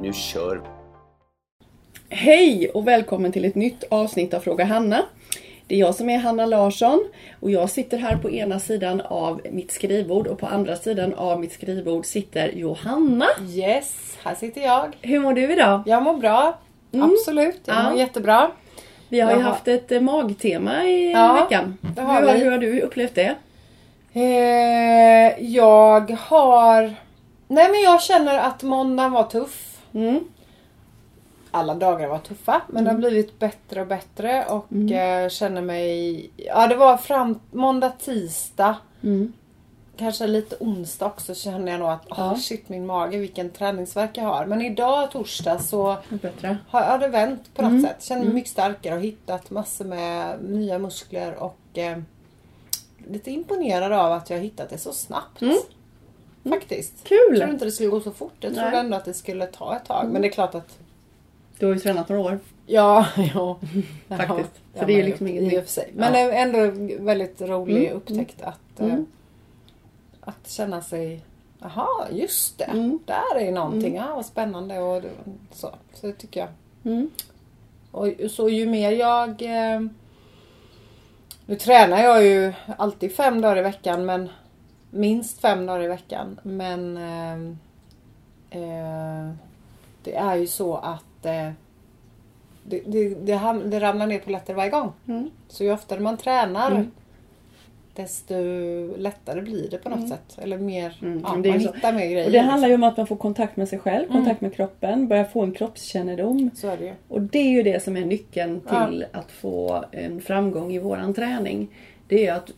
Nu kör! Hej och välkommen till ett nytt avsnitt av Fråga Hanna. Det är jag som är Hanna Larsson och jag sitter här på ena sidan av mitt skrivbord och på andra sidan av mitt skrivbord sitter Johanna. Yes, här sitter jag. Hur mår du idag? Jag mår bra. Absolut, jag Ja. mår jättebra. Vi har ju har- haft ett eh, magtema i Ja, veckan. det har hur, vi. hur har du upplevt det? Eh, jag har... Nej men jag känner att måndagen var tuff. Mm. Alla dagar var tuffa men det har blivit bättre och bättre och eh, känner mig... Ja det var fram måndag, tisdag. Mm. Kanske lite onsdag också känner jag nog att Ja. oh, shit min mage vilken träningsvärk jag har. Men idag torsdag så Bättre. har har det vänt på något Mm. sätt. Känner mig mycket starkare och hittat massor med nya muskler och eh, lite imponerad av att jag har hittat det så snabbt. Mm. Faktiskt. Kul! Jag trodde inte det skulle gå så fort. Jag trodde Nej. ändå att det skulle ta ett tag. Men det är klart att Du har ju tränat några år. Ja, ja. Faktiskt. Så det är ju liksom inget i och för sig. Men Ja. ändå väldigt rolig Mm. upptäckt att, Mm. eh, att känna sig Jaha, just det. Mm. Där är någonting. Ja, vad spännande. Och så. så det tycker jag. Mm. Och så ju mer jag... Eh, nu tränar jag ju alltid fem dagar i veckan men minst fem dagar i veckan. Men eh, eh, det är ju så att eh, det, det, det, ham- det ramlar ner på lättare varje gång. Mm. Så ju oftare man tränar Mm. desto lättare blir det på något sätt. Eller mer, Mm, ja, man så. hittar mer grejer. Och det handlar ju om att man får kontakt med sig själv, kontakt med kroppen, börjar få en kroppskännedom. Så är det ju. Och det är ju det som är nyckeln till att få en framgång i våran träning. Det är att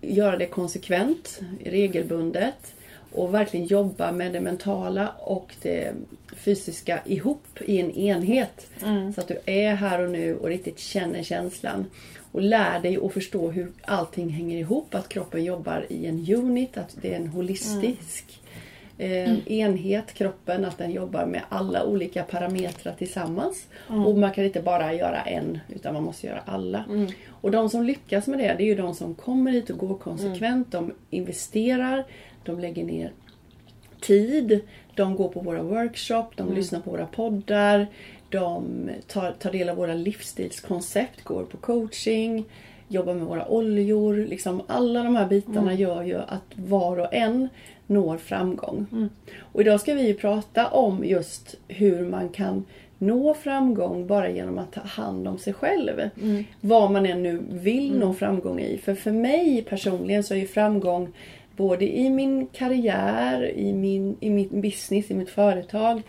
göra det konsekvent, regelbundet och verkligen jobba med det mentala och det fysiska ihop i en enhet. Så att du är här och nu och riktigt känner känslan. Och lär dig att förstå hur allting hänger ihop. Att kroppen jobbar i en unit, att det är en holistisk eh, enhet, kroppen, att den jobbar med alla olika parametrar tillsammans. Och man kan inte bara göra en, utan man måste göra alla. Och de som lyckas med det, det är ju de som kommer hit och går konsekvent. De investerar, de lägger ner tid. De går på våra workshop, de lyssnar på våra poddar. De tar, tar del av våra livsstilskoncept, går på coaching, jobbar med våra oljor. Liksom alla de här bitarna gör ju att var och en når framgång. Och idag ska vi ju prata om just hur man kan nå framgång bara genom att ta hand om sig själv. Vad man än nu vill nå framgång i. För för mig personligen så är framgång både i min karriär, i min, i min business, i mitt företag,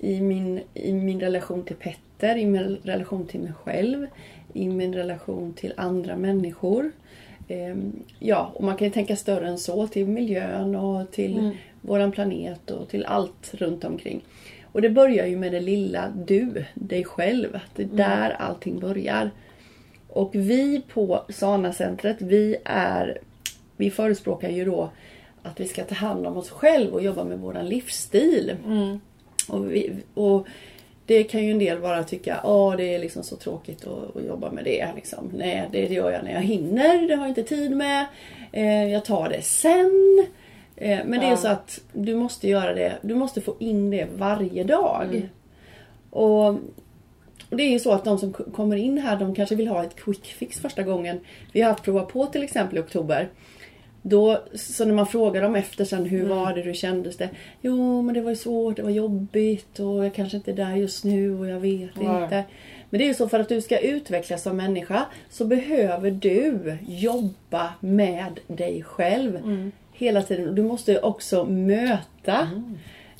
i min, i min relation till Petter, i min relation till mig själv, i min relation till andra människor. Ehm, ja, och man kan ju tänka större än så till miljön och till våran planet och till allt runt omkring. Och det börjar ju med det lilla du, dig själv. Det är där allting börjar. Och vi på Sana-centret, vi är vi förespråkar ju då att vi ska ta hand om oss själva och jobba med våran livsstil. Och, vi, och det kan ju en del bara tycka, åh det är liksom så tråkigt att, att jobba med det. Liksom. Nej, det gör jag när jag hinner, det har jag inte tid med. Eh, jag tar det sen. Eh, men det är Ja. så att du måste göra det, du måste få in det varje dag. Och och det är ju så att de som kommer in här, de kanske vill ha ett quick fix första gången. Vi har haft prova på till exempel i oktober. Då, så när man frågar dem efter sen, hur var det, hur kändes det? Jo, men det var ju svårt, det var jobbigt och jag kanske inte är där just nu och jag vet Nej. inte. Men det är ju så för att du ska utvecklas som människa så behöver du jobba med dig själv hela tiden. Du måste också möta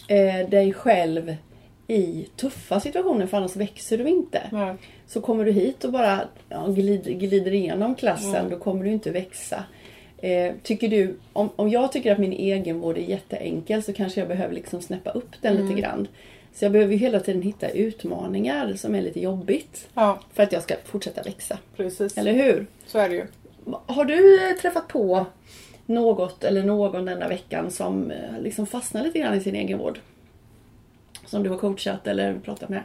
eh, dig själv i tuffa situationer för annars växer du inte. Så kommer du hit och bara ja, glider, glider igenom klassen, då kommer du inte växa. Eh, tycker du, om, om jag tycker att min egenvård är jätteenkel så kanske jag behöver liksom snäppa upp den Mm. lite grann. Så jag behöver ju hela tiden hitta utmaningar som är lite jobbigt. Ja, För att jag ska fortsätta växa. precis. Eller hur? Så är det ju. Har du eh, träffat på något eller någon denna veckan som eh, liksom fastnar lite grann i sin egenvård? Som du har coachat eller pratat med?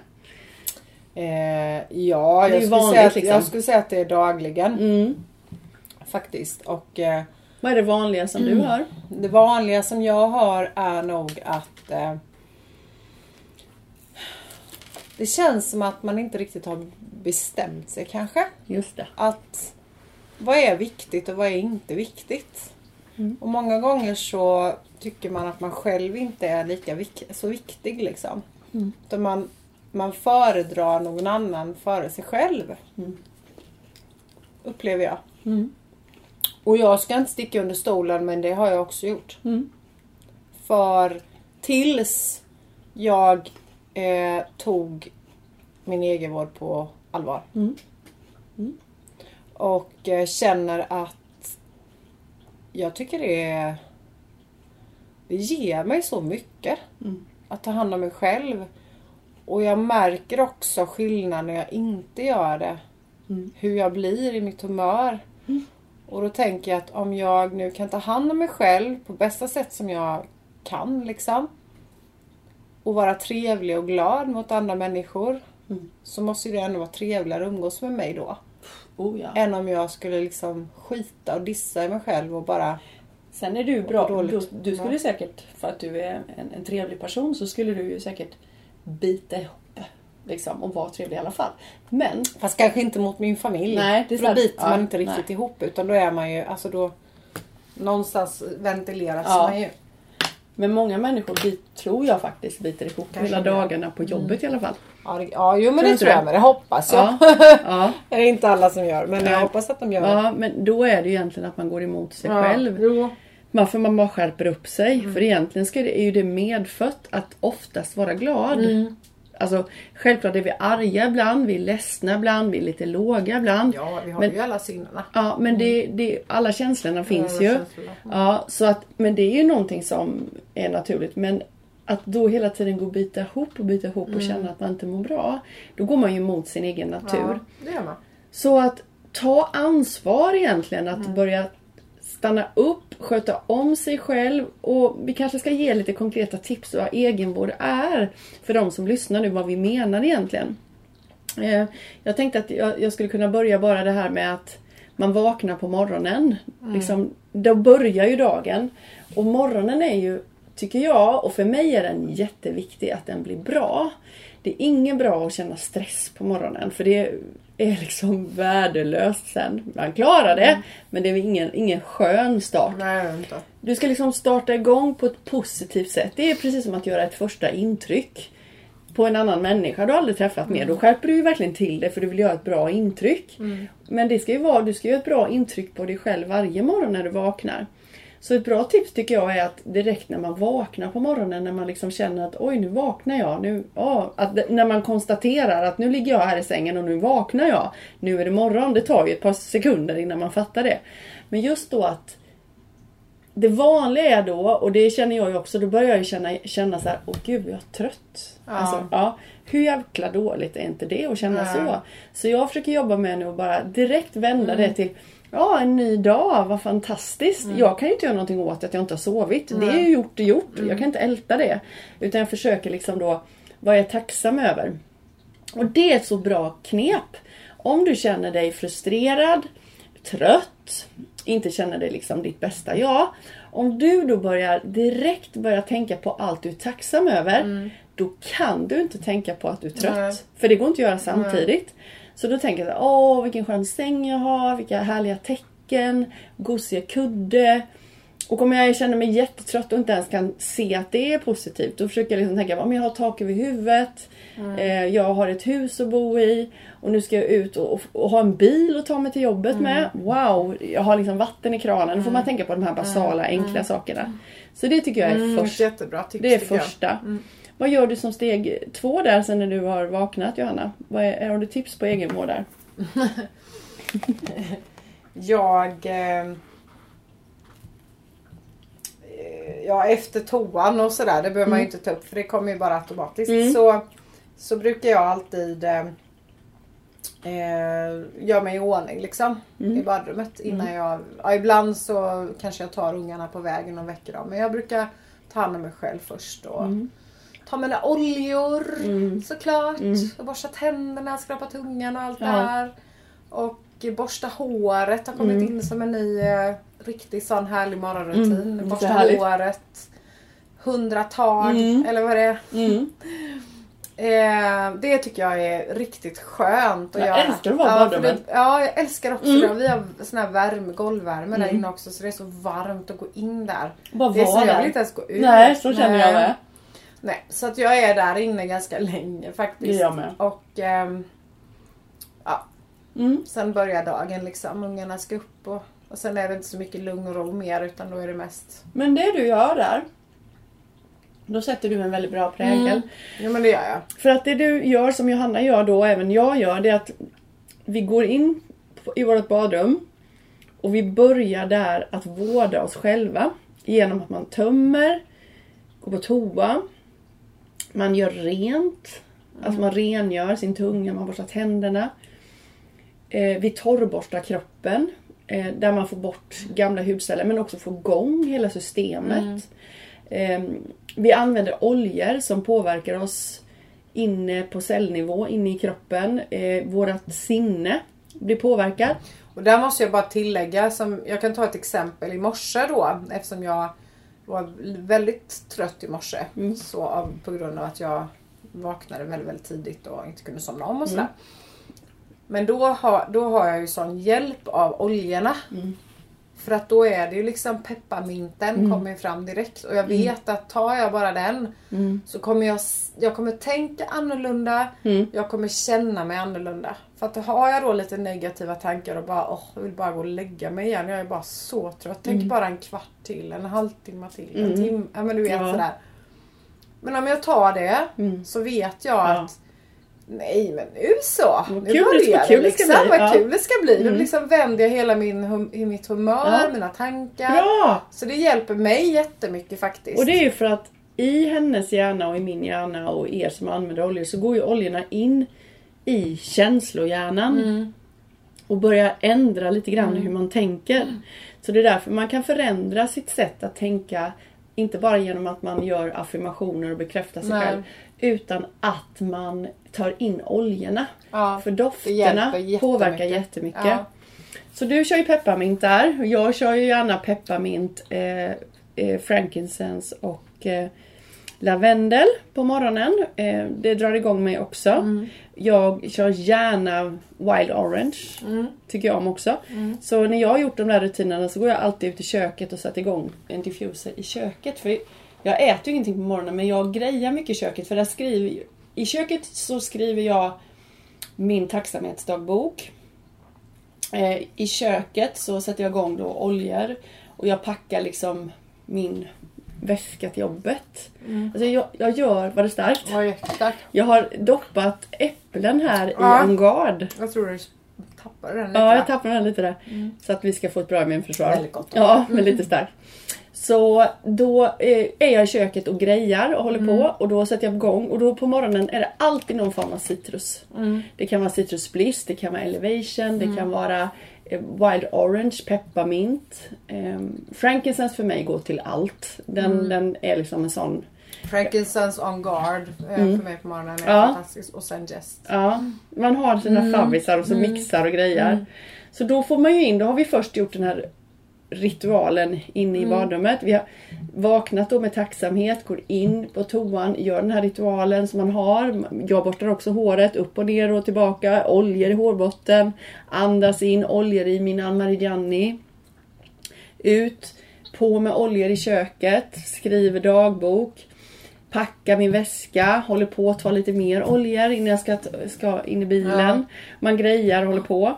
Eh, ja, jag skulle, vanligt, säga att, liksom. jag skulle säga att det är dagligen Mm. Faktiskt. Och eh, Vad är det vanliga som du hör? det vanliga som jag har är nog att eh, det känns som att man inte riktigt har bestämt sig kanske. Just det. Att vad är viktigt och vad är inte viktigt? Mm. Och många gånger så tycker man att man själv inte är lika vik- så viktig liksom. Mm. Utan man, man föredrar någon annan före sig själv. Mm. Upplever jag. Mm. Och jag ska inte sticka under stolen men det har jag också gjort. Mm. För tills jag eh, tog min egenvård på allvar. Mm. Och eh, känner att jag tycker det är... Det ger mig så mycket. Mm. Att ta hand om mig själv. Och jag märker också skillnad när jag inte gör det. Mm. Hur jag blir i mitt humör. Och då tänker jag att om jag nu kan ta hand om mig själv på bästa sätt som jag kan liksom. Och vara trevlig och glad mot andra människor. Mm. Så måste det ändå vara trevligare att umgås med mig då. Oh, ja. Än om jag skulle liksom skita och dissa i mig själv och bara... Sen är du bra. Du, du skulle säkert, för att du är en, en trevlig person, så skulle du ju säkert bita ihop liksom, och vara trevlig i alla fall. Men Fast kanske inte mot min familj. Nej, det är För då biter man Ja, inte riktigt nej. ihop. Utan då är man ju... Alltså då... Någonstans ventileras Ja. man ju. Men många människor bit, tror jag faktiskt biter ihop Kanske hela det. dagarna på jobbet i alla fall. Ja, det, ja jo men Tror det tror jag det? med. Det hoppas jag. Ja, ja, det är inte alla som gör. Men Nej. jag hoppas att de gör det. ja, men då är det ju egentligen att man går emot sig Ja, själv. Jo. Varför man bara skärper upp sig. Mm. För egentligen ska det, är ju det medfött att oftast vara glad. Mm. Alltså självklart är vi arga ibland, vi är ledsna ibland, vi är lite låga ibland. Ja, vi har Men- ju alla sinnena. Ja, men det, det, alla känslorna finns alla ju. känslorna. Ja, så att, men det är ju någonting som är naturligt. Men att då hela tiden gå och bita ihop och bita ihop Mm. och känna att man inte mår bra. Då går man ju emot sin egen natur. Ja, det gör man. Så att ta ansvar egentligen. Att Mm. börja stanna upp, sköta om sig själv. Och vi kanske ska ge lite konkreta tips vad egenvård är. För de som lyssnar nu, vad vi menar egentligen. Eh, Jag tänkte att jag, skulle kunna börja bara det här med att man vaknar på morgonen. Liksom, då börjar ju dagen. Och morgonen är ju, tycker jag, och för mig är den jätteviktig att den blir bra. Det är ingen bra att känna stress på morgonen för det är liksom värdelöst sen. Man klarar det, men det är ingen, ingen skön start. Nej, inte. Du ska liksom starta igång på ett positivt sätt. Det är precis som att göra ett första intryck på en annan människa du aldrig träffat med. Då skärper du ju verkligen till det för du vill göra ett bra intryck. Men det ska ju vara, du ska göra ett bra intryck på dig själv varje morgon när du vaknar. Så ett bra tips tycker jag är att direkt när man vaknar på morgonen när man liksom känner att oj nu vaknar jag. Nu, ja, att när man konstaterar att nu ligger jag här i sängen och nu vaknar jag. Nu är det morgon. Det tar ju ett par sekunder innan man fattar det. Men just då att det vanliga är då, och det känner jag ju också, då börjar jag ju känna, känna så här, åh gud jag är trött. Ja. Alltså, ja, hur jävla dåligt är inte det att känna Nej. så? Så jag försöker jobba med nu att bara direkt vända det till Ja, en ny dag, vad fantastiskt. Jag kan ju inte göra någonting åt att jag inte har sovit. Det är ju gjort och gjort. Jag kan inte älta det. Utan jag försöker liksom då, vad jag är tacksam över. Och det är ett så bra knep. Om du känner dig frustrerad, trött, inte känner dig liksom ditt bästa jag. Om du då börjar direkt börja tänka på allt du är tacksam över. Då kan du inte tänka på att du är trött. För det går inte att göra samtidigt. Så då tänker jag så här, åh vilken skön säng jag har, vilka härliga tecken, gosiga kudde. Och om jag känner mig jättetrött och inte ens kan se att det är positivt, då försöker jag liksom tänka om jag har tak över huvudet, eh, jag har ett hus att bo i och nu ska jag ut och, och, och ha en bil att ta mig till jobbet med. Wow, jag har liksom vatten i kranen. Då får man tänka på de här basala, enkla sakerna. Så det tycker jag är Mm, först. jättebra tips Det är första. Vad gör du som steg två där sen när du har vaknat Johanna? Vad är, har du tips på egenvård där? Jag... Eh, ja, efter toan och sådär. Det behöver man ju inte ta upp för det kommer ju bara automatiskt. Mm. Så, så brukar jag alltid eh, eh, göra mig i ordning liksom i badrummet innan jag... Ja, ibland så kanske jag tar ungarna på vägen och väcker dem. Men jag brukar ta hand om mig själv först och ta mina oljor såklart. Och borsta tänderna, skrapa tungan och allt det Ja. här. Och borsta håret har kommit in som en ny eh, riktig sån härlig morgonrutin. Mm, det borsta håret. Hundra tag Mm. eller vad det är. Mm. Eh, det tycker jag är riktigt skönt att Jag göra. älskar att vara ja, badrummet. det, ja, jag älskar också Mm. det. Vi har sån här värme, golvvärme där Mm. inne också så det är så varmt att gå in där. Bara Det är så vara jag vill där. inte ens gå ut. Nej, så känner jag med. Nej, så att jag är där inne ganska länge faktiskt. Jag med. Och ehm, ja, Mm. sen börjar dagen liksom. Ungarna ska upp och, och sen är det inte så mycket lugn och ro mer utan då är det mest... Men det du gör där, då sätter du en väldigt bra prägel. Mm. Jo men det gör jag. För att det du gör som Johanna gör då, och även jag gör, det är att vi går in i vårt badrum och vi börjar där att vårda oss själva genom att man tömmer, går på toa, man gör rent, alltså man rengör sin tunga, man borstar tänderna. Eh, vi torrborstar kroppen eh, där man får bort gamla hudceller men också får igång hela systemet. Eh, vi använder oljor som påverkar oss inne på cellnivå, inne i kroppen. Eh, vårat sinne blir påverkat. Och där måste jag bara tillägga, som, jag kan ta ett exempel i morse då eftersom jag var väldigt trött i morse. Mm. Så av, på grund av att jag vaknade väldigt, väldigt tidigt och inte kunde somna om och sådär. Mm. Men då har, då har jag ju sån hjälp av oljorna. Mm. För att då är det ju liksom pepparminten Mm. kommer fram direkt och jag vet att tar jag bara den Mm. så kommer jag, jag kommer tänka annorlunda. Mm. Jag kommer känna mig annorlunda. För att har jag då lite negativa tankar och bara åh, jag vill bara gå och lägga mig igen. Jag är bara så trött. Tänk bara en kvart till, en halvtimme till, en Mm. timme. Ja men du vet Ja. sådär. Men om jag tar det Mm. så vet jag Ja. att Nej men nu så. Vad Nu kul det börjar liksom. bli. Vad Ja. kul det ska bli. Nu Mm. liksom vänder jag hela min, hum- mitt humör, Ja. mina tankar. Bra! Så det hjälper mig jättemycket faktiskt. Och det är ju för att i hennes hjärna och i min hjärna och er som använder oljor så går ju oljorna in i känslohjärnan. Mm. Och börjar ändra lite grann hur man tänker. Så det är därför man kan förändra sitt sätt att tänka. Inte bara genom att man gör affirmationer och bekräftar sig Nej. själv. Utan att man tar in oljorna. Ja, För dofterna jättemycket. påverkar jättemycket. Ja. Så du kör ju pepparmint där. och Jag kör ju gärna pepparmint, eh, eh, frankincense och eh, lavendel på morgonen. Eh, det drar igång mig också. Mm. Jag kör gärna wild orange. Mm. Tycker jag om också. Så när jag har gjort de där rutinerna så går jag alltid ut i köket och sätter igång en diffuser i köket. För jag äter ju ingenting på morgonen men jag grejar mycket i köket. För där skriver, I köket så skriver jag min tacksamhetsdagbok. Eh, I köket så sätter jag igång då oljor. Och jag packar liksom min väska till jobbet. Alltså jag, jag gör, var det starkt? Var jättestark. Jag har doppat äpplen här Ja. i Angard. Jag tror du tappade den lite. Ja, jag tappar den lite där. Så att vi ska få ett bra immunförsvar. Väldigt gott. Ja, men lite starkt. Så då eh, är jag i köket och grejar och håller på och då sätter jag igång och då på morgonen är det alltid någon form av citrus. Mm. Det kan vara citrus bliss, det kan vara elevation, det kan vara wild orange, pepparmint. Um, frankincense för mig går till allt. Den, den är liksom en sån Frankincense on guard eh, för mig på morgonen är Mm. Ja. fantastiskt. Och sen Jest. Ja, man har sina Mm. favvisar och så mixar och grejer. Så då får man ju in, då har vi först gjort den här ritualen inne i Mm. badrummet. Vi har vaknat då med tacksamhet, går in på toan, gör den här ritualen som man har. Jag borstar också håret upp och ner och tillbaka, oljor i hårbotten. Andas in, oljor i min Ann Marigianni. Ut, på med oljor i köket, skriver dagbok. Packar min väska, håller på att ta lite mer oljor innan jag ska, ska in i bilen. Ja. Man grejar och håller på.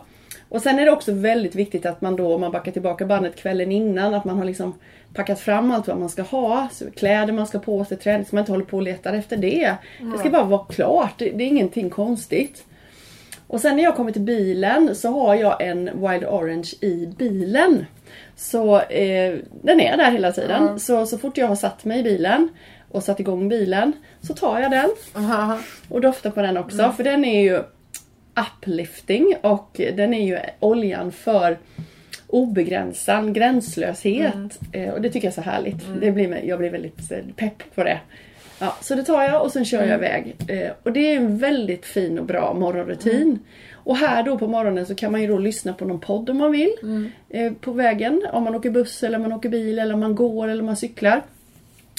Och sen är det också väldigt viktigt att man då, om man backar tillbaka bandet kvällen innan, att man har liksom packat fram allt vad man ska ha. Kläder man ska på sig, träning, så man inte håller på och letar efter det. Det ska bara vara klart, det, det är ingenting konstigt. Och sen när jag kommer till bilen så har jag en Wild Orange i bilen. Så eh, den är där hela tiden. Ja. Så, så fort jag har satt mig i bilen och satt igång bilen så tar jag den Aha. och doftar på den också. För den är ju uplifting och den är ju oljan för obegränsad gränslöshet. Eh, och det tycker jag är så härligt. Det blir, mig- jag blir väldigt eh, pepp på det. Ja, så det tar jag och sen kör jag iväg. Eh, och det är en väldigt fin och bra morgonrutin. Och här då på morgonen så kan man ju då lyssna på någon podd om man vill. Eh, på vägen. Om man åker buss eller man åker bil eller om man går eller om man cyklar.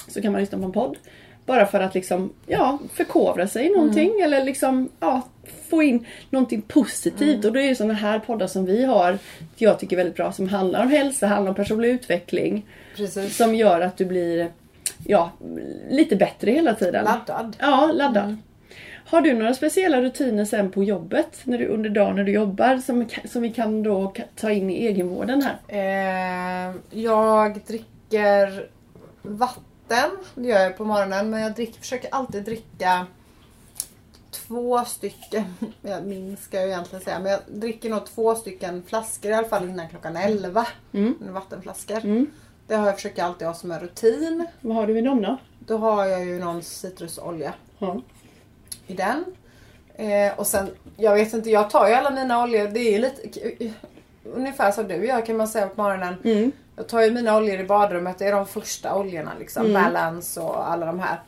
Så kan man lyssna på en podd. Bara för att liksom, ja, förkovra sig i någonting eller liksom, ja, få in någonting positivt. Och då är det sådana här poddar som vi har, jag tycker är väldigt bra, som handlar om hälsa, handlar om personlig utveckling. Precis. Som gör att du blir, ja, lite bättre hela tiden. Laddad. Ja, laddad. Har du några speciella rutiner sen på jobbet, när du, under dagen när du jobbar, som, som vi kan då ta in i egenvården här? Eh, jag dricker vatten. Det gör jag på morgonen. Men jag dricker, försöker alltid dricka två stycken. Jag minns ska jag egentligen säga. Men jag dricker nog två stycken flaskor i alla fall innan klockan 11. Mm. Vattenflaskor. Mm. Det har jag försökt alltid ha som en rutin. Vad har du i dem då? Då har jag ju någon citrusolja Ja. i den. Eh, och sen, jag vet inte, jag tar ju alla mina oljor. Det är ju lite ungefär som du gör kan man säga på morgonen. Mm. Jag tar ju mina oljor i badrummet. Det är de första oljorna liksom. Mm. Balance och alla de här.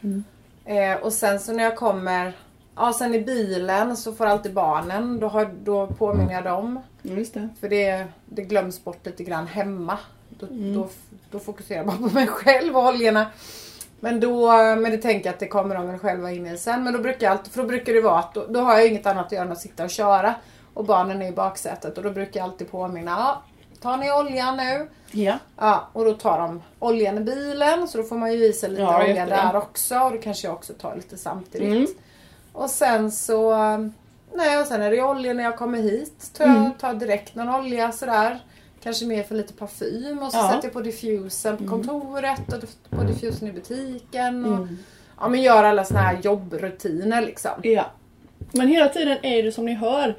Eh, och sen så när jag kommer Ja sen i bilen så får alltid barnen. Då, har, då påminner jag dem. Just det. För det, det glöms bort lite grann hemma. Då, Mm. då, då fokuserar jag bara på mig själv och oljorna. Men då, men det tänker jag att det kommer de väl själva in i sen. Men då brukar jag alltid, för då brukar det vara att då, då har jag inget annat att göra än att sitta och köra. Och barnen är i baksätet och då brukar jag alltid påminna. Ja, tar ni oljan nu? Ja. Ja, och då tar de oljan i bilen så då får man ju i sig lite Ja, olja där också. Och då kanske jag också tar lite samtidigt. Mm. Och sen så... Nej, och sen är det olja när jag kommer hit. Tar jag Mm. tar direkt någon olja sådär. Kanske mer för lite parfym och så Ja. sätter jag på diffusen på kontoret och på diffusen i butiken. Och, Mm. Ja men gör alla såna här jobbrutiner liksom. Ja. Men hela tiden är det som ni hör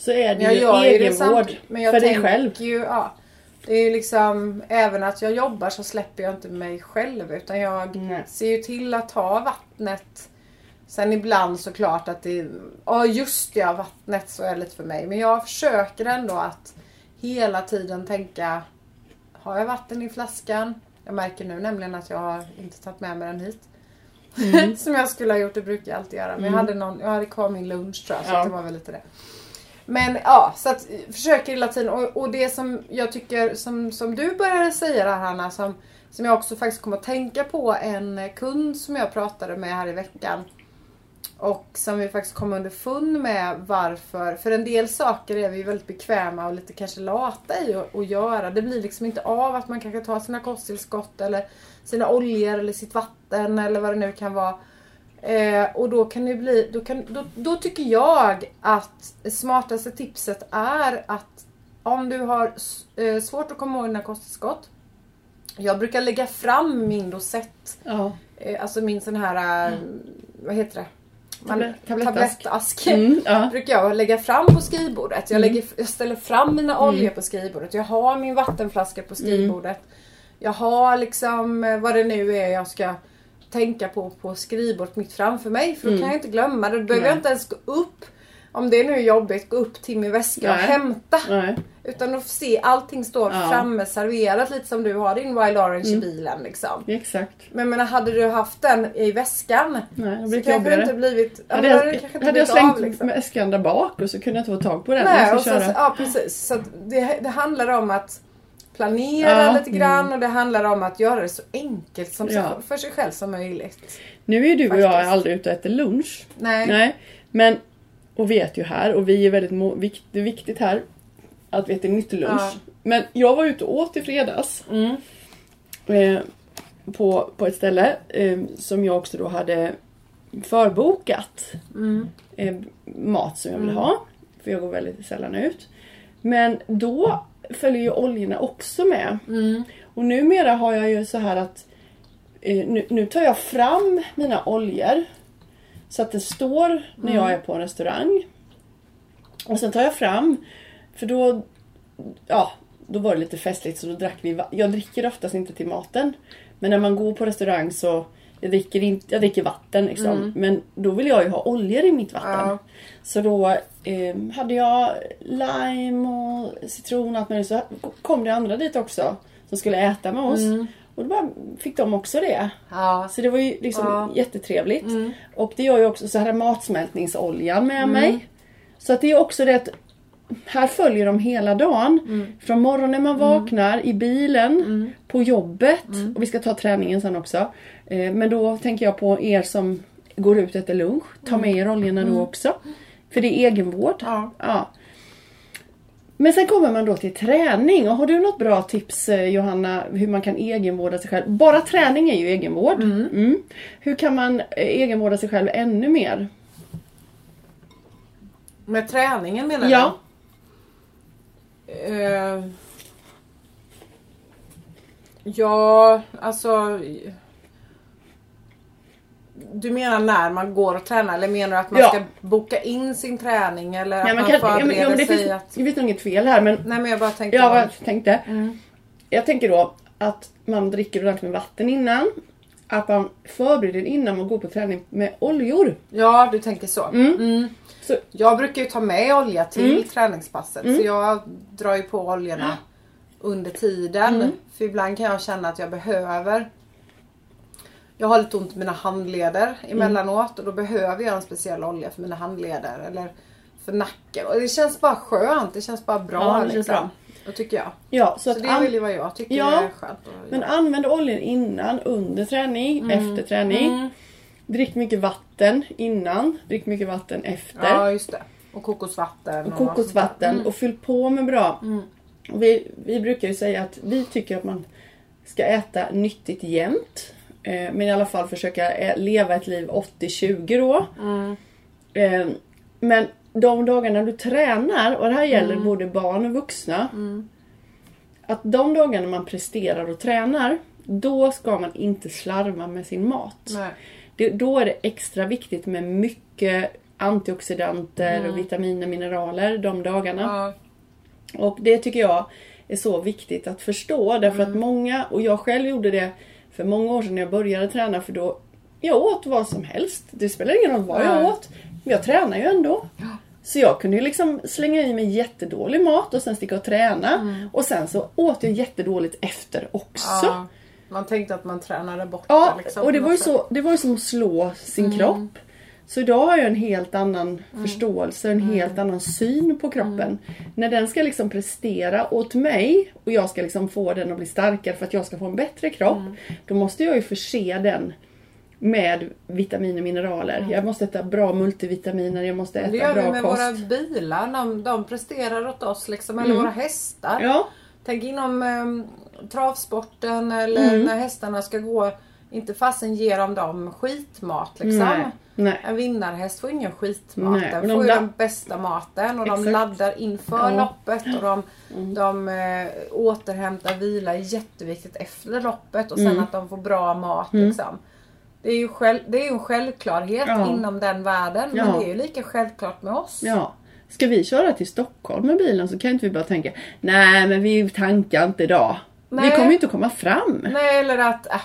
så är det Jag ju det egenvård för dig själv. ju, ja. Det är ju liksom, även att jag jobbar så släpper jag inte mig själv utan jag Nej. ser ju till att ha vattnet. Sen ibland såklart att det, ja just ja vattnet så är det lite för mig. Men jag försöker ändå att hela tiden tänka, har jag vatten i flaskan? Jag märker nu nämligen att jag har inte tagit med mig den hit. Mm. Som jag skulle ha gjort, det brukar jag alltid göra. Men jag, hade någon, jag hade kvar min lunch tror jag, så Ja. det var väl lite det. Men ja, så att eh, försöker hela tiden. Och, och det som jag tycker, som, som du började säga där Hanna, som, som jag också faktiskt kom att tänka på en kund som jag pratade med här i veckan. Och som vi faktiskt kom underfund med varför. För en del saker är vi väldigt bekväma och lite kanske lata i att göra. Det blir liksom inte av att man kanske tar sina kosttillskott eller sina oljor eller sitt vatten eller vad det nu kan vara. Eh, och då kan det bli, då, kan, då, då tycker jag att smartaste tipset är att om du har eh, svårt att komma ihåg dina kosttillskott. Jag brukar lägga fram min dosett Ja. Eh, alltså min sån här, eh, vad heter det? Tablet- tablettask. tablettask. Mm, ja. Brukar jag lägga fram på skrivbordet. Jag, lägger, jag ställer fram mina oljor på skrivbordet. Jag har min vattenflaska på skrivbordet. Jag har liksom eh, vad det nu är jag ska tänka på på skrivbordet mitt framför mig. För då kan jag inte glömma det. Då behöver jag inte ens gå upp. Om det nu är jobbigt, gå upp till min väska och Nej. hämta. Nej. Utan att se allting står Ja. framme serverat lite som du har din Wild Orange i bilen liksom. Exakt. Men jag menar, hade du haft den i väskan Nej, så kanske det inte blivit... Hade jag, hade jag blivit slängt av, liksom. med äskan där bak och så kunde jag inte få tag på den. Nej, jag och ska sen, köra. ja precis. Så det, det handlar om att planera Ja, lite grann och det handlar om att göra det så enkelt som Ja. för sig själv som möjligt. Nu är du och jag Faktiskt. aldrig ute och äter lunch. Nej. Nej. Men, och vi äter ju här och vi är väldigt vikt, det är viktigt här att vi äter nyttig lunch. Ja. Men jag var ute och åt i fredags. Mm. Eh, på, på ett ställe eh, som jag också då hade förbokat. Mm. eh, mat som jag vill ha. För jag går väldigt sällan ut. Men då följer ju oljorna också med. Mm. Och numera har jag ju så här att eh, nu, nu tar jag fram mina oljor. Så att det står när jag är på en restaurang. Och sen tar jag fram, för då, ja, då var det lite festligt så då drack vi Jag dricker oftast inte till maten. Men när man går på restaurang så jag dricker, inte, jag dricker vatten liksom. Men då vill jag ju ha oljor i mitt vatten. Ja. Så då eh, hade jag lime och citron och allt möjligt. Så kom det andra dit också. Som skulle äta med oss. Och då fick de också det. Ja. Så det var ju liksom Ja. jättetrevligt. Och det gör ju också så här matsmältningsoljan med mig. Så att det är också det att här följer de hela dagen. Från morgonen man vaknar, i bilen, på jobbet. Och vi ska ta träningen sen också. Eh, Men då tänker jag på er som går ut efter lunch. Ta med er oljorna då också. För det är egenvård. Ja. Ja. Men sen kommer man då till träning. Och har du något bra tips eh, Johanna hur man kan egenvårda sig själv? Bara träning är ju egenvård. Mm. Hur kan man eh, egenvårda sig själv ännu mer? Med träningen menar du? Ja. Eh, ja, alltså... Du menar när man går och tränar eller menar du att man Ja. ska boka in sin träning eller Nej, att man man, kan, förbereder ja, men det sig finns, att... det finns nog inget fel här men Nej men jag bara tänkte... ja, jag tänkte. Mm. Jag tänker då att man dricker ordentligt med vatten innan. Att man förbereder innan man går på träning med oljor. Ja, du tänker så. Mm. Så, Jag brukar ju ta med olja till Mm. träningspasset så jag drar ju på oljorna under tiden. Mm. För ibland kan jag känna att jag behöver jag har lite ont i mina handleder emellanåt och då behöver jag en speciell olja för mina handleder eller för nacken. Och det känns bara skönt, det känns bara bra. Ja, det känns liksom. bra. Det tycker jag. ja, så, Så, att det är väl vad jag tycker Ja, är skönt. Men använd oljor innan, under träning, efter träning. Mm. Drick mycket vatten innan, drick mycket vatten efter. Ja just det. Och kokosvatten. och kokosvatten och fyll på med bra. Och vi, vi brukar ju säga att vi tycker att man ska äta nyttigt jämt. Eh, men i alla fall försöka ä- leva ett liv 80-20 då. Eh, men de dagarna du tränar, och det här gäller både barn och vuxna. Att de dagarna man presterar och tränar, då ska man inte slarva med sin mat. Det, då är det extra viktigt med mycket antioxidanter och vitaminer och mineraler de dagarna. Ja. Och det tycker jag är så viktigt att förstå därför Mm. att många, och jag själv gjorde det för många år sedan när jag började träna för då jag åt vad som helst. Det spelar ingen roll vad jag åt. Men jag tränar ju ändå. Så jag kunde ju liksom slänga i mig jättedålig mat och sen sticka och träna. Och sen så åt jag jättedåligt efter också. Mm. Ja. Man tänkte att man tränade bort Ja, det. Liksom, och det var, ju så, det var ju som att slå sin Mm. kropp. Så idag har jag en helt annan förståelse, en helt annan syn på kroppen. När den ska liksom prestera åt mig och jag ska liksom få den att bli starkare för att jag ska få en bättre kropp. Då måste jag ju förse den med vitaminer och mineraler. Jag måste äta bra multivitaminer, jag måste Det äta gör vi bra med kost. våra bilar. De, de presterar åt oss liksom. Eller Mm. våra hästar. Ja, Tänk inom um, travsporten eller Mm. när hästarna ska gå. Inte fasen ger de dem skitmat liksom. nej. Nej. En vinnarhäst får ingen skitmat. Nej, Den de får ju den bästa maten och de Exakt. laddar inför Ja. Mm. loppet och de, de eh, återhämtar vila är jätteviktigt efter loppet och sen Mm. att de får bra mat liksom. Det är ju själv, det är en självklarhet Ja. inom den världen Ja. men det är ju lika självklart med oss. Ja. Ska vi köra till Stockholm med bilen så kan inte vi bara tänka Nej men vi tankar inte idag. Vi Nej. kommer ju inte komma fram. Nej eller att äh,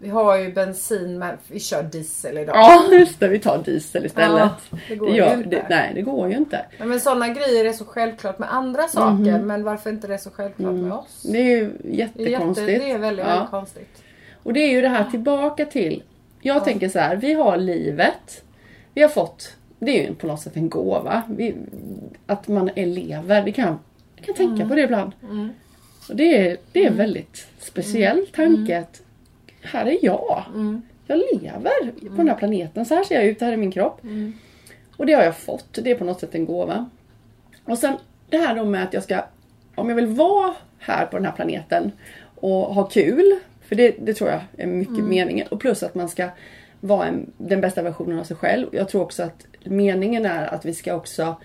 vi har ju bensin men vi kör diesel idag. Ja just det, vi tar diesel istället. Ja, det går ju inte. Det, nej det går ju inte. Nej, Men sådana grejer är så självklart med andra saker men varför inte det är så självklart med oss? Det är ju Det är, jätte, jättekonstigt. det är väldigt, Ja. väldigt konstigt. Och det är ju det här tillbaka till Jag tänker så här, vi har livet. Vi har fått Det är ju på något sätt en gåva. Vi, att man elever, det kan jag kan tänka på det ibland. Och det är, det är en väldigt speciell tanke att här är jag. Jag lever på den här planeten. Så här ser jag ut, här är min kropp. Och det har jag fått. Det är på något sätt en gåva. Och sen det här då med att jag ska, om jag vill vara här på den här planeten och ha kul. För det, det tror jag är mycket meningen. Och plus att man ska vara en, den bästa versionen av sig själv. Jag tror också att meningen är att vi ska också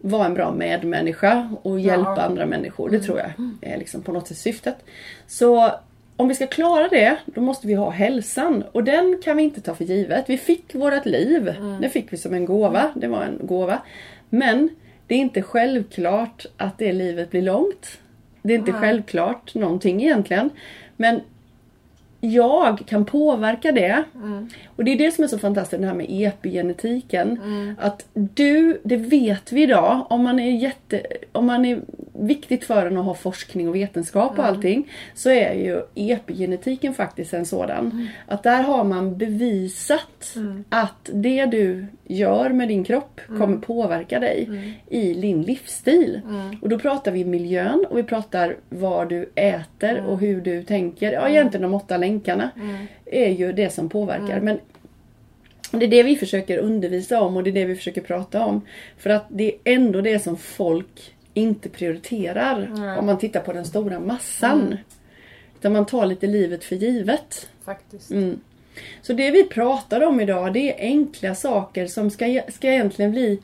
vara en bra medmänniska och hjälpa Ja. andra människor. Det tror jag är liksom på något sätt syftet. Så om vi ska klara det, då måste vi ha hälsan. Och den kan vi inte ta för givet. Vi fick vårt liv. Det fick vi som en gåva. Det var en gåva. Men Det är inte självklart att det livet blir långt. Det är inte Nej. självklart någonting egentligen. Men jag kan påverka det. Mm. Och det är det som är så fantastiskt det här med epigenetiken. Att du, det vet vi idag, om man är jätte, om man är viktigt för en att ha forskning och vetenskap och allting. Så är ju epigenetiken faktiskt en sådan. Att där har man bevisat att det du gör med din kropp kommer påverka dig i din livsstil. Och då pratar vi miljön och vi pratar vad du äter och hur du tänker. Ja, egentligen de åtta länkarna är ju det som påverkar. Men det är det vi försöker undervisa om och det är det vi försöker prata om. För att det är ändå det som folk inte prioriterar om man tittar på den stora massan. Utan man tar lite livet för givet. Faktiskt. Mm. Så det vi pratar om idag det är enkla saker som ska, ska egentligen bli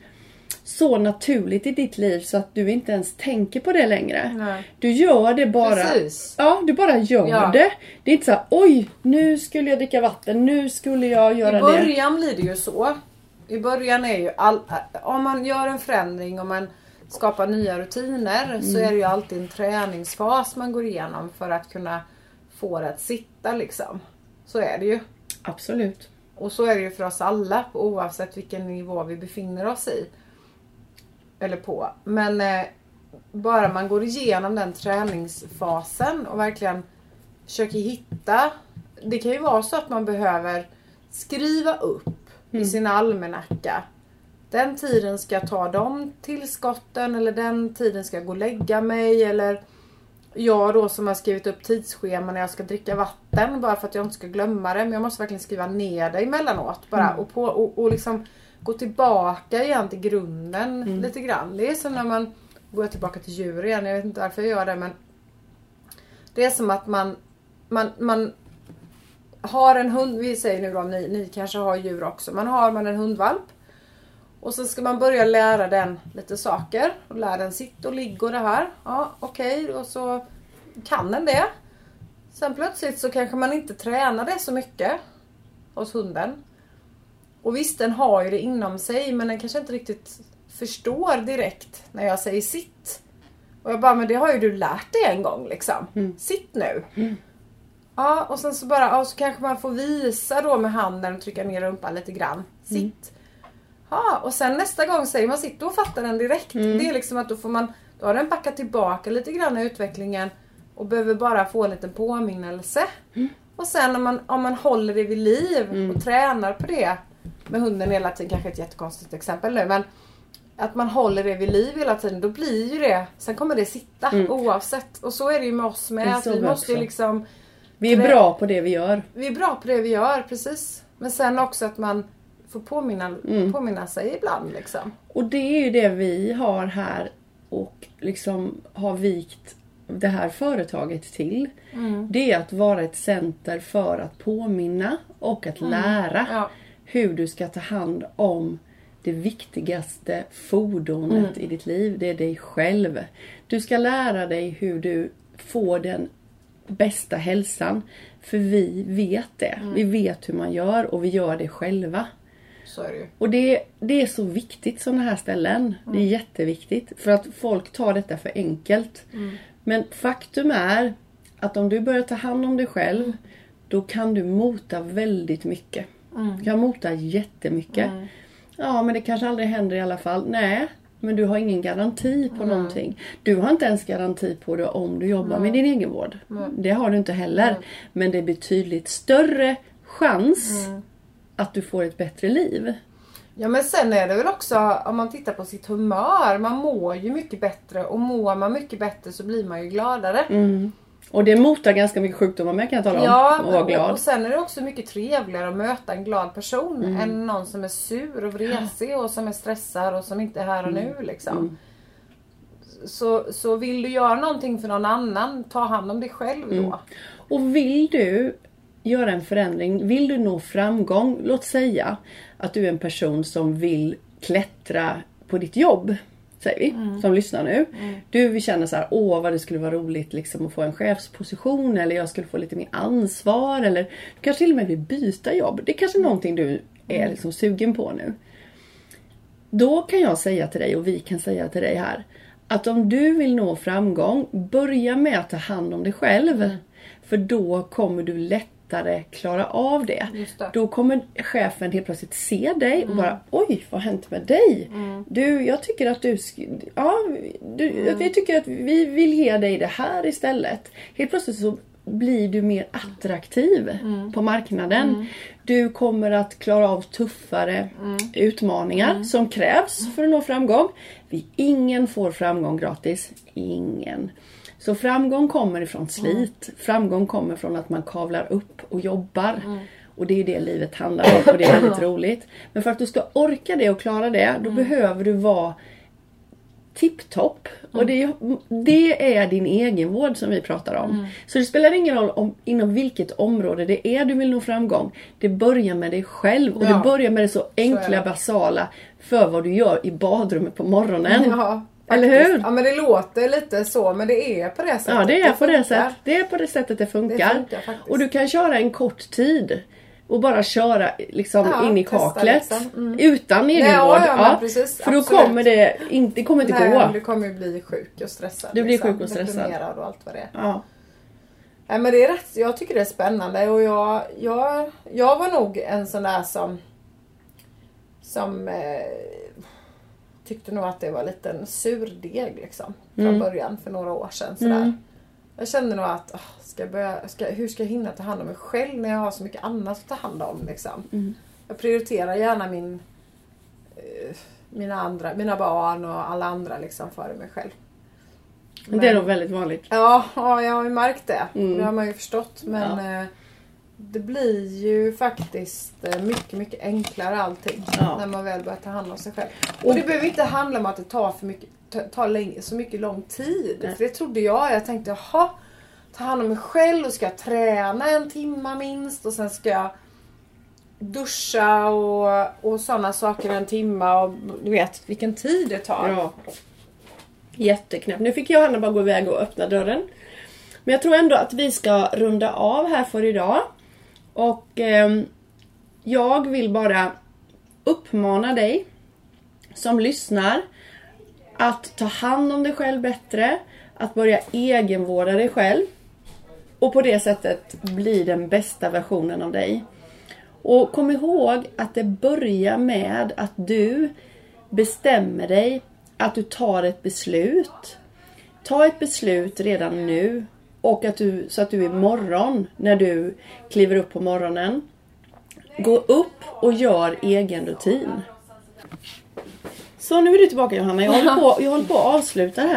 så naturligt i ditt liv så att du inte ens tänker på det längre. Nej. Du gör det bara. Precis. Ja, du bara gör Ja. det. Det är inte så här, oj, nu skulle jag dricka vatten, nu skulle jag göra I det. början blir det ju så. I början är ju all, om man gör en förändring och man skapar nya rutiner så Mm. är det ju alltid en träningsfas man går igenom för att kunna få det att sitta liksom. Så är det ju. Absolut. Och så är det ju för oss alla oavsett vilken nivå vi befinner oss i. Eller på. Men eh, bara man går igenom den träningsfasen och verkligen försöker hitta. Det kan ju vara så att man behöver skriva upp i sin almanacka. Den tiden ska jag ta de tillskotten eller den tiden ska jag gå och lägga mig eller jag då som har skrivit upp tidsschema när jag ska dricka vatten bara för att jag inte ska glömma det. Men jag måste verkligen skriva ner det emellanåt bara och, på, och, och liksom gå tillbaka igen till grunden lite grann. Det är som när man går tillbaka till djur igen. Jag vet inte varför jag gör det men det är som att man, man, man har en hund, vi säger nu då ni, ni kanske har djur också. Man har man en hundvalp och så ska man börja lära den lite saker. Och lära den sitta och ligga och det här. Ja, okej. Och så kan den det. Sen plötsligt så kanske man inte tränar det så mycket hos hunden. Och visst, den har ju det inom sig men den kanske inte riktigt förstår direkt när jag säger sitt. Och jag bara, men det har ju du lärt dig en gång liksom. Sitt nu. Ja, och sen så bara, ja, så kanske man får visa då med handen och trycka ner rumpan lite grann. Sitt. Ja, och sen nästa gång säger man sitt, då fattar den direkt. Det är liksom att då får man, då har den backat tillbaka lite grann i utvecklingen och behöver bara få en liten påminnelse. Och sen om man, om man håller det vid liv och tränar på det med hunden hela tiden, kanske ett jättekonstigt exempel nu men att man håller det vid liv hela tiden, då blir ju det, sen kommer det sitta oavsett. Och så är det ju med oss med. Att vi måste ju liksom Vi är bra på det vi gör. vi är bra på det vi gör, precis. Men sen också att man får påminna, påminna sig ibland liksom. Och det är ju det vi har här och liksom har vikt det här företaget till. Det är att vara ett center för att påminna och att lära Ja. hur du ska ta hand om det viktigaste fordonet i ditt liv. Det är dig själv. Du ska lära dig hur du får den bästa hälsan. För vi vet det. Vi vet hur man gör och vi gör det själva. Så är det ju. Och det, det är så viktigt sådana här ställen. Det är jätteviktigt. För att folk tar detta för enkelt. Men faktum är att om du börjar ta hand om dig själv då kan du mota väldigt mycket. Du kan mota jättemycket. Ja men det kanske aldrig händer i alla fall. Nej. Men du har ingen garanti på någonting. Du har inte ens garanti på det om du jobbar med din egenvård. Det har du inte heller. Men det är betydligt större chans att du får ett bättre liv. Ja men sen är det väl också om man tittar på sitt humör. Man mår ju mycket bättre och mår man mycket bättre så blir man ju gladare. Och det motar ganska mycket sjukdomar med kan jag tala om. Ja, och vara glad. och sen är det också mycket trevligare att möta en glad person än någon som är sur och vresig och som är stressad och som inte är här och nu liksom. Så, så vill du göra någonting för någon annan, ta hand om dig själv då. Och vill du göra en förändring, vill du nå framgång, låt säga att du är en person som vill klättra på ditt jobb. Säger vi, som lyssnar nu. Du vill känna så här, åh vad det skulle vara roligt liksom att få en chefsposition eller jag skulle få lite mer ansvar eller du kanske till och med vill byta jobb. Det är kanske någonting du är liksom sugen på nu. Då kan jag säga till dig och vi kan säga till dig här att om du vill nå framgång, börja med att ta hand om dig själv. Mm. För då kommer du lättare klara av det. Det. Då kommer chefen helt plötsligt se dig och bara Oj, vad har hänt med dig? Du, jag tycker att du... Ja, du, vi tycker att vi vill ge dig det här istället. Helt plötsligt så blir du mer attraktiv på marknaden. Du kommer att klara av tuffare utmaningar som krävs för att nå framgång. Ingen får framgång gratis. Ingen. Så framgång kommer ifrån slit. Framgång kommer från att man kavlar upp och jobbar. Och det är ju det livet handlar om och det är väldigt roligt. Men för att du ska orka det och klara det, då behöver du vara tipptopp. Och det, det är din egenvård som vi pratar om. Så det spelar ingen roll om, inom vilket område det är du vill nå framgång. Det börjar med dig själv och Ja. det börjar med det så enkla, det. basala för vad du gör i badrummet på morgonen. Ja, Eller hur? Ja men det låter lite så men det är på det sättet. Ja, det är, på det, sätt, det är på det sättet det funkar. Det funkar och du kan köra en kort tid. Och bara köra liksom Ja, in i kaklet. liksom. Mm. Utan egenvård. ja, men precis. för då Absolut. kommer det inte, det kommer inte Nej, gå. du kommer bli sjuk och stressad. Du blir liksom. sjuk och stressad. Och allt vad det är. Ja. Nej men det är rätt, jag tycker det är spännande och jag, jag, jag var nog en sån där som som eh, tyckte nog att det var lite en surdeg liksom från Mm. början för några år sedan. Sådär. Mm. Jag kände nog att ah, ska jag börja, ska, hur ska jag hinna ta hand om mig själv när jag har så mycket annat att ta hand om. Liksom. Mm. Jag prioriterar gärna min, eh, mina, andra, mina barn och alla andra liksom före mig själv. Det är nog väldigt vanligt. Ja, ja, jag har ju märkt det. Mm. Det har man ju förstått. Men eh, det blir ju faktiskt eh, mycket, mycket enklare allting. Ja. När man väl börjar ta hand om sig själv. Och det behöver inte handla om att det tar, för mycket, ta- tar länge, så mycket lång tid. Nej. För det trodde jag. Jag tänkte, jaha, ta hand om mig själv och ska jag träna en timme minst och sen ska jag duscha och, och sådana saker en timme och du vet vilken tid det tar. Ja. Jätteknäppt. Nu fick Johanna bara gå iväg och öppna dörren. Men jag tror ändå att vi ska runda av här för idag. Och eh, jag vill bara uppmana dig som lyssnar att ta hand om dig själv bättre. Att börja egenvårda dig själv. Och på det sättet bli den bästa versionen av dig. Och kom ihåg att det börjar med att du bestämmer dig att du tar ett beslut. Ta ett beslut redan nu och att du, så att du imorgon när du kliver upp på morgonen gå upp och gör egen rutin. Så nu är du tillbaka Johanna. Jag håller på, jag håller på att avsluta här.